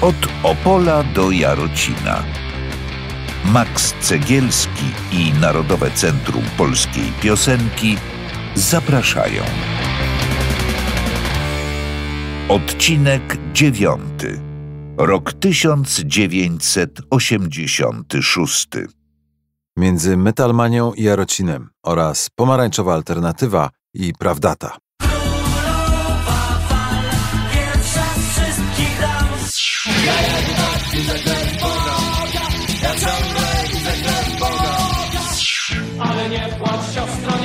Od Opola do Jarocina. Max Cegielski i Narodowe Centrum Polskiej Piosenki zapraszają. Odcinek dziewiąty. Rok 1986. Między Metalmanią i Jarocinem oraz Pomarańczowa Alternatywa i Prawdata. Ale nie płacz siostro,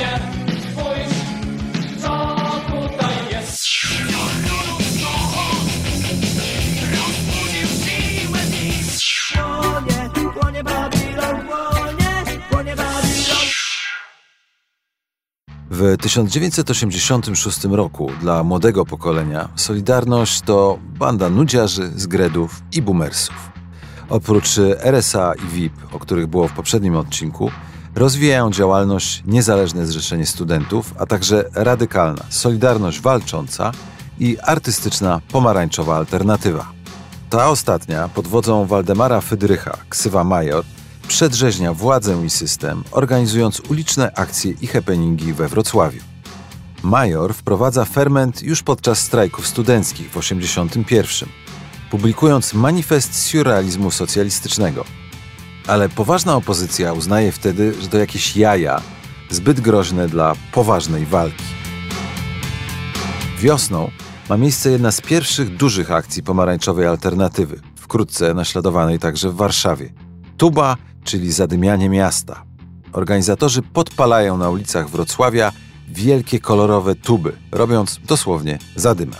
W 1986 roku dla młodego pokolenia Solidarność to banda nudziarzy, zgredów i boomersów. Oprócz RSA i VIP, o których było w poprzednim odcinku, rozwijają działalność Niezależne Zrzeszenie Studentów, a także radykalna Solidarność Walcząca i artystyczna Pomarańczowa Alternatywa. Ta ostatnia pod wodzą Waldemara Fydrycha, ksywa Major, przedrzeźnia władzę i system, organizując uliczne akcje i happeningi we Wrocławiu. Major wprowadza ferment już podczas strajków studenckich w 1981, publikując manifest surrealizmu socjalistycznego. Ale poważna opozycja uznaje wtedy, że to jakieś jaja, zbyt groźne dla poważnej walki. Wiosną ma miejsce jedna z pierwszych dużych akcji pomarańczowej alternatywy, wkrótce naśladowanej także w Warszawie. Tuba, czyli zadymianie miasta. Organizatorzy podpalają na ulicach Wrocławia wielkie kolorowe tuby, robiąc dosłownie zadymę.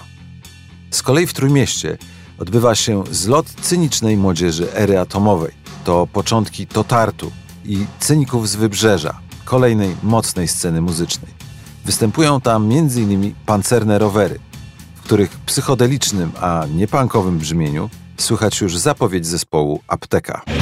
Z kolei w Trójmieście odbywa się zlot cynicznej młodzieży ery atomowej. To początki Totartu i cyników z Wybrzeża, kolejnej mocnej sceny muzycznej. Występują tam m.in. pancerne rowery, w których psychodelicznym, a nie punkowym brzmieniu słychać już zapowiedź zespołu Apteka.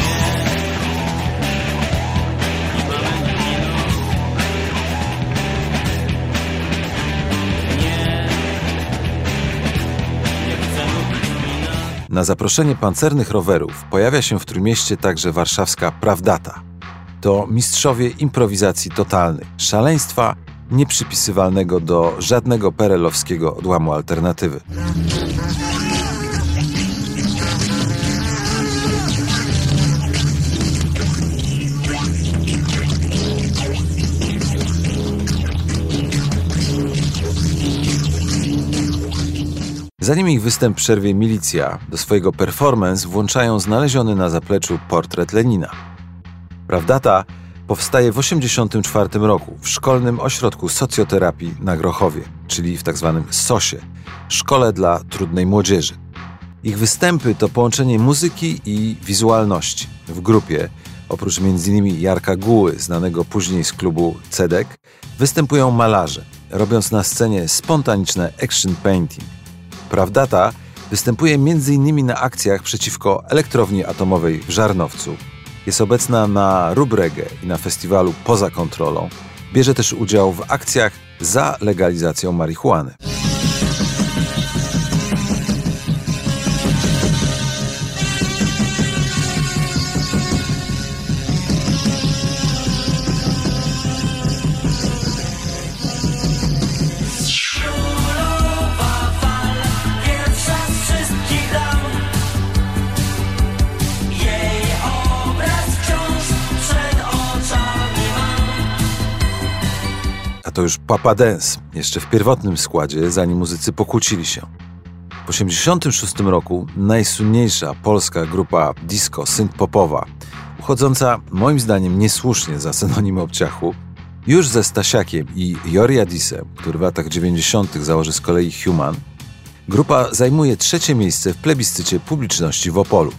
Na zaproszenie pancernych rowerów pojawia się w Trójmieście także warszawska Prawdata. To mistrzowie improwizacji totalnej, szaleństwa nieprzypisywalnego do żadnego perelowskiego odłamu alternatywy. Zanim ich występ przerwie milicja, do swojego performance włączają znaleziony na zapleczu portret Lenina. Prawdata powstaje w 1984 roku w Szkolnym Ośrodku Socjoterapii na Grochowie, czyli w tzw. SOSie, Szkole dla Trudnej Młodzieży. Ich występy to połączenie muzyki i wizualności. W grupie, oprócz m.in. Jarka Guły, znanego później z klubu Cedek, występują malarze, robiąc na scenie spontaniczne action painting. Prawdata występuje m.in. na akcjach przeciwko elektrowni atomowej w Żarnowcu. Jest obecna na Rubrege i na festiwalu Poza Kontrolą. Bierze też udział w akcjach za legalizacją marihuany. To już Papa Dance, jeszcze w pierwotnym składzie, zanim muzycy pokłócili się. W 1986 roku najsłynniejsza polska grupa disco synth-popowa, uchodząca moim zdaniem niesłusznie za synonim obciachu, już ze Stasiakiem i Joriadisem, który w latach 90. założy z kolei Human, grupa zajmuje trzecie miejsce w plebiscycie publiczności w Opolu.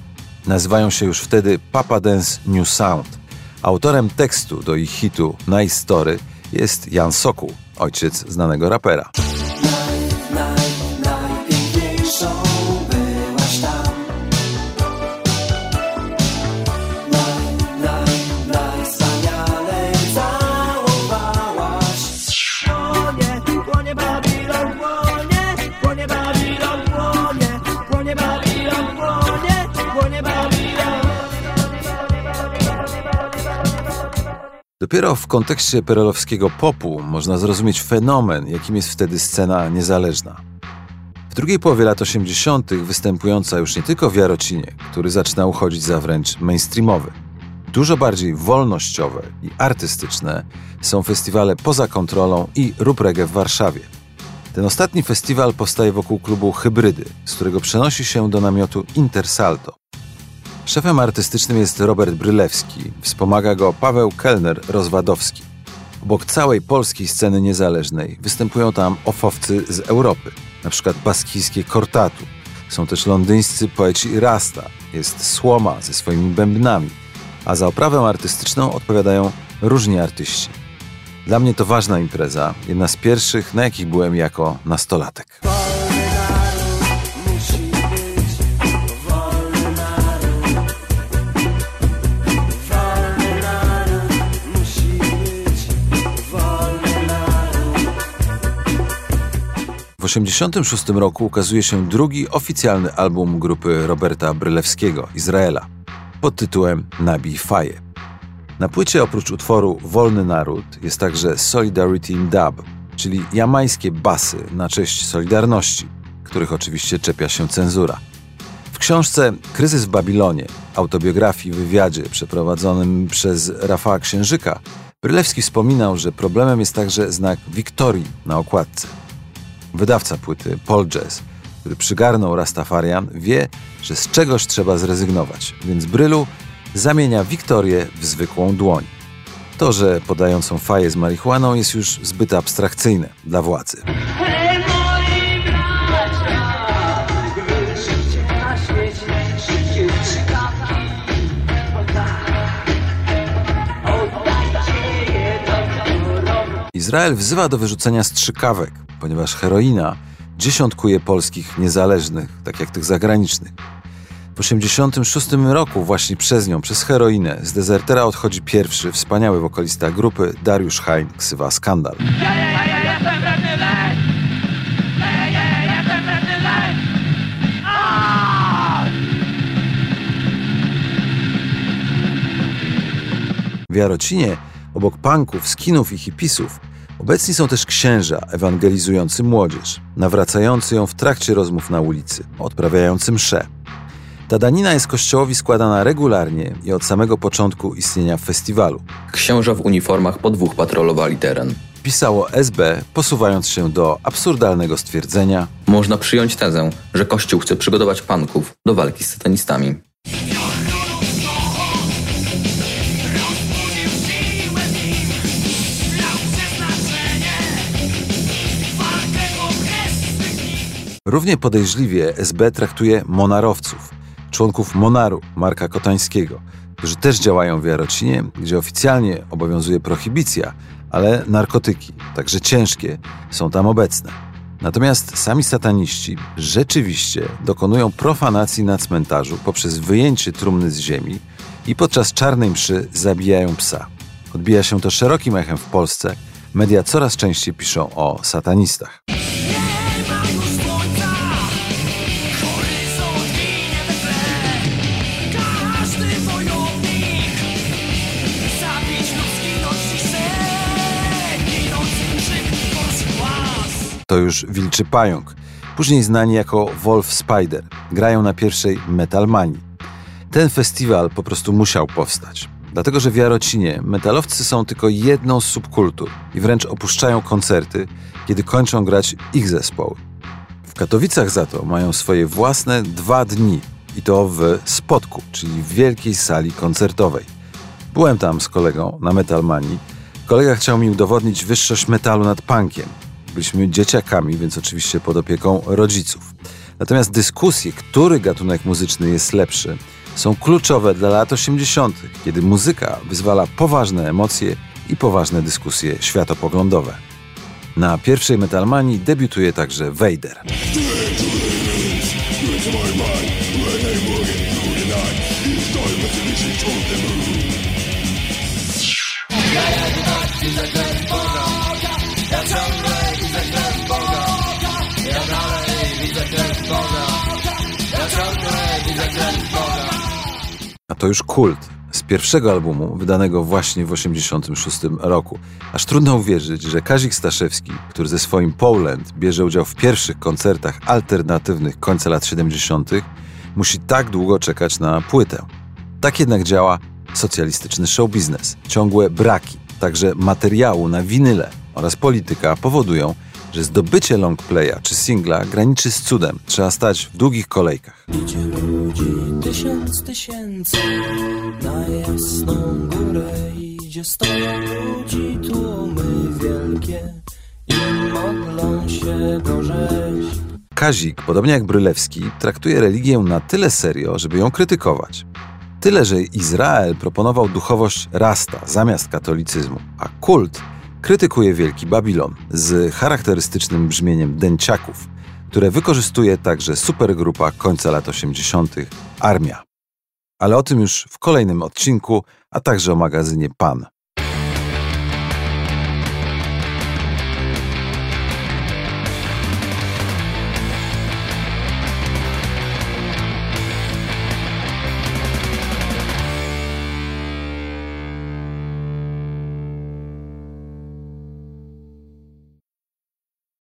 Nazywają się już wtedy Papa Dance New Sound. Autorem tekstu do ich hitu Nice Story jest Jan Sokół, ojciec znanego rapera. Dopiero w kontekście perelowskiego popu można zrozumieć fenomen, jakim jest wtedy scena niezależna. W drugiej połowie lat 80. występująca już nie tylko w Jarocinie, który zaczyna uchodzić za wręcz mainstreamowy. Dużo bardziej wolnościowe i artystyczne są festiwale poza kontrolą i Ruprege w Warszawie. Ten ostatni festiwal powstaje wokół klubu Hybrydy, z którego przenosi się do namiotu Intersalto. Szefem artystycznym jest Robert Brylewski, wspomaga go Paweł Kellner-Rozwadowski. Obok całej polskiej sceny niezależnej występują tam ofowcy z Europy, np. baskijskie Kortatu. Są też londyńscy poeci Rasta, jest Słoma ze swoimi bębnami, a za oprawę artystyczną odpowiadają różni artyści. Dla mnie to ważna impreza, jedna z pierwszych, na jakich byłem jako nastolatek. 1986 roku ukazuje się drugi oficjalny album grupy Roberta Brylewskiego, Izraela, pod tytułem Nabi Faye. Na płycie oprócz utworu Wolny Naród jest także Solidarity in Dub, czyli jamańskie basy na cześć Solidarności, których oczywiście czepia się cenzura. W książce Kryzys w Babilonie, autobiografii wywiadzie przeprowadzonym przez Rafała Księżyka, Brylewski wspominał, że problemem jest także znak Wiktorii na okładce. Wydawca płyty, Paul Jazz, który przygarnął Rastafarian, wie, że z czegoś trzeba zrezygnować, więc Brylu zamienia Wiktorię w zwykłą dłoń. To, że podającą faję z marihuaną jest już zbyt abstrakcyjne dla władzy. Izrael wzywa do wyrzucenia strzykawek, ponieważ heroina dziesiątkuje polskich niezależnych, tak jak tych zagranicznych. W 1986 roku właśnie przez nią, przez heroinę, z dezertera odchodzi pierwszy, wspaniały wokalista grupy Dariusz Hain, ksywa Skandal. W Jarocinie, obok punków, skinów i hipisów, obecni są też księża ewangelizujący młodzież, nawracający ją w trakcie rozmów na ulicy, odprawiający msze. Ta danina jest kościołowi składana regularnie i od samego początku istnienia festiwalu. Księża w uniformach po dwóch patrolowali teren. Pisało SB, posuwając się do absurdalnego stwierdzenia, Można przyjąć tezę, że Kościół chce przygotować panków do walki z satanistami. Równie podejrzliwie SB traktuje monarowców, członków Monaru Marka Kotańskiego, którzy też działają w Jarocinie, gdzie oficjalnie obowiązuje prohibicja, ale narkotyki, także ciężkie, są tam obecne. Natomiast sami sataniści rzeczywiście dokonują profanacji na cmentarzu poprzez wyjęcie trumny z ziemi i podczas czarnej mszy zabijają psa. Odbija się to szerokim echem w Polsce. Media coraz częściej piszą o satanistach. To już Wilczy Pająk, później znani jako Wolf Spider. Grają na pierwszej Metalmanii. Ten festiwal po prostu musiał powstać. Dlatego, że w Jarocinie metalowcy są tylko jedną z subkultur i wręcz opuszczają koncerty, kiedy kończą grać ich zespoły. W Katowicach za to mają swoje własne dwa dni i to w Spodku, czyli w wielkiej sali koncertowej. Byłem tam z kolegą na Metalmanii. Kolega chciał mi udowodnić wyższość metalu nad punkiem. Byliśmy dzieciakami, więc oczywiście pod opieką rodziców. Natomiast dyskusje, który gatunek muzyczny jest lepszy, są kluczowe dla lat 80., kiedy muzyka wyzwala poważne emocje i poważne dyskusje światopoglądowe. Na pierwszej Metalmanii debiutuje także Vader. A to już kult. Z pierwszego albumu, wydanego właśnie w 1986 roku. Aż trudno uwierzyć, że Kazik Staszewski, który ze swoim Poland bierze udział w pierwszych koncertach alternatywnych końca lat 70., musi tak długo czekać na płytę. Tak jednak działa socjalistyczny show biznes. Ciągłe braki, także materiału na winyle oraz polityka powodują, że zdobycie longplaya czy singla graniczy z cudem. Trzeba stać w długich kolejkach. Idzie ludzi tysiąc tysięcy Na jasną górę idzie sto ludzi Tłumy wielkie i modlą się do rzeź Kazik, podobnie jak Brylewski, traktuje religię na tyle serio, żeby ją krytykować. Tyle, że Izrael proponował duchowość rasta zamiast katolicyzmu, a kult krytykuje Wielki Babilon z charakterystycznym brzmieniem dęciaków, które wykorzystuje także supergrupa końca lat 80. Armia. Ale o tym już w kolejnym odcinku, a także o magazynie Pan.